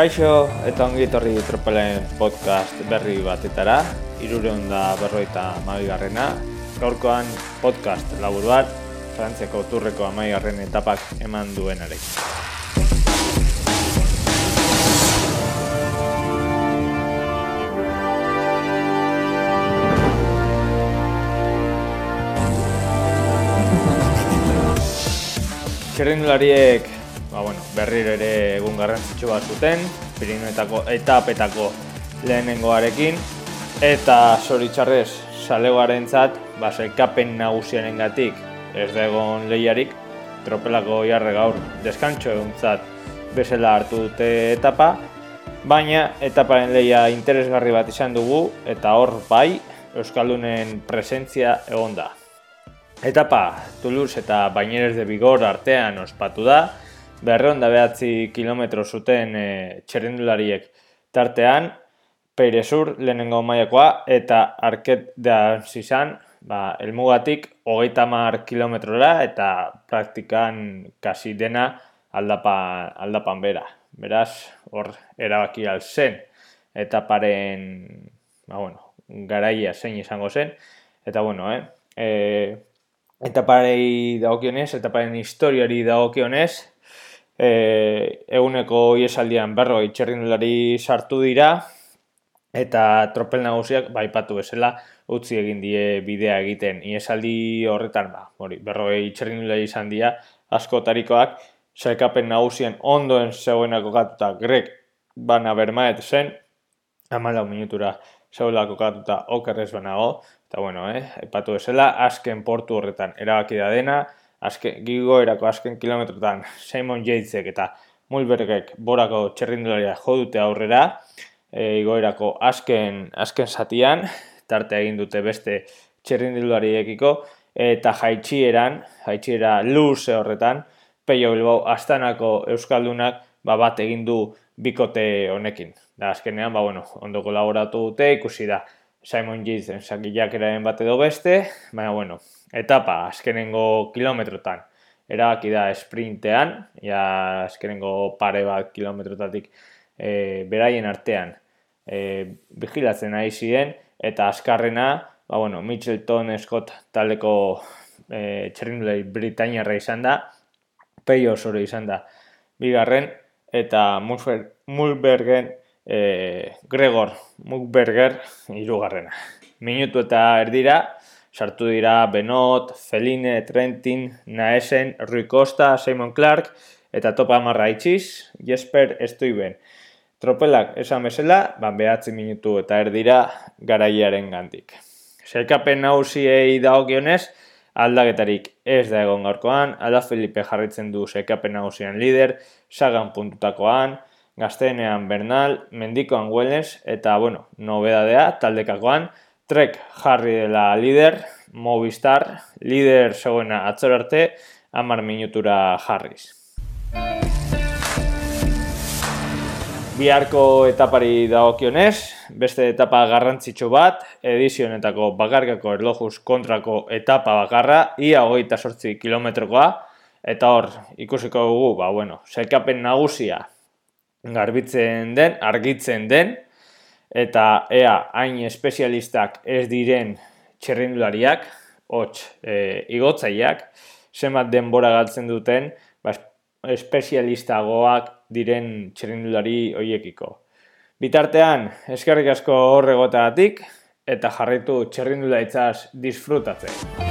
Kaixo eta ongi etorri tropelen podcast berri batetara, irureon da berroita garrena. Gaurkoan podcast labur bat, Frantziako turreko garren etapak eman duenarek. Txerrindulariek ba, bueno, berriro ere egun garrantzitsu bat zuten, Pirinuetako etapetako lehenengoarekin, eta zoritxarrez, salegoaren zat, ba, zelkapen nagusiaren gatik, ez da egon lehiarik, tropelako jarre gaur deskantxo egun zat, bezala hartu dute etapa, baina etaparen lehia interesgarri bat izan dugu, eta hor bai, Euskaldunen presentzia egon da. Etapa Toulouse eta Baineres de Bigor artean ospatu da, berreon da behatzi kilometro zuten e, txerrendulariek tartean, Peirezur lehenengo maiakoa eta arket da zizan, ba, elmugatik hogeita mar kilometrora eta praktikan kasi dena aldapa, aldapan bera. Beraz, hor erabaki zen eta paren ba, bueno, garaia zein izango zen. Eta bueno, eh? E, eta parei dagokionez, eta paren historiari dagokionez, e, eguneko iesaldian berro itxerrindulari sartu dira, eta tropel nagusiak baipatu bezala utzi egin die bidea egiten. Iesaldi horretan, ba, hori, berro itxerrindulari izan dira, askotarikoak, saikapen nagusien ondoen zeuenako gatuta grek bana bermaet zen, amalau minutura zeulako gatuta okerrez banago, eta bueno, eh, aipatu bezala, azken portu horretan erabaki da dena, azken, gigoerako azken kilometrotan Simon Yatesek eta Mulbergek borako txerrindularia jodute aurrera, e, igoerako azken, azken satian, tarte egin dute beste txerrindulariekiko, eta jaitxieran, jaitxiera luze horretan, Peio Bilbao astanako Euskaldunak ba, bat egin du bikote honekin. Da, azkenean, ba, bueno, ondo kolaboratu dute, ikusi da Simon Yates sakilak eraren bat edo beste, baina, bueno, etapa azkenengo kilometrotan. Erabaki da sprintean, ja azkenengo pare bat kilometrotatik e, beraien artean e, vigilatzen ari ziren, eta azkarrena, ba, bueno, Mitchelton Scott taldeko e, txerrindulei Britainiarra izan da, peio zore izan da. Bigarren, eta Mulbergen e, Gregor Mulberger irugarrena. Minutu eta erdira, sartu dira Benot, Feline, Trentin, Naesen, Rui Costa, Simon Clark eta topa amarra itxiz, Jesper Estuiben. Tropelak esan bezala, ban behatzi minutu eta erdira garaiaren gantik. Zerkapen nausiei dagokionez, aldaketarik ez da egon gaurkoan, Ala Felipe jarritzen du zerkapen nausian lider, sagan puntutakoan, gazteenean Bernal, mendikoan Wellness, eta, bueno, nobedadea, taldekakoan, Trek jarri dela lider, Movistar, lider zegoena atzor arte, amar minutura jarriz. Biharko etapari dagokionez, beste etapa garrantzitsu bat, edizionetako bakarkako erlojuz kontrako etapa bakarra, ia hogeita sortzi kilometrokoa, eta hor, ikusiko dugu, ba, bueno, zelkapen nagusia garbitzen den, argitzen den, eta ea hain espezialistak ez diren txerrindulariak, hots e, igotzaileak, zenbat denbora galtzen duten, ba, espezialistagoak diren txerrindulari hoiekiko. Bitartean, eskerrik asko horregotagatik, eta jarritu txerrindulaitzaz disfrutatzen.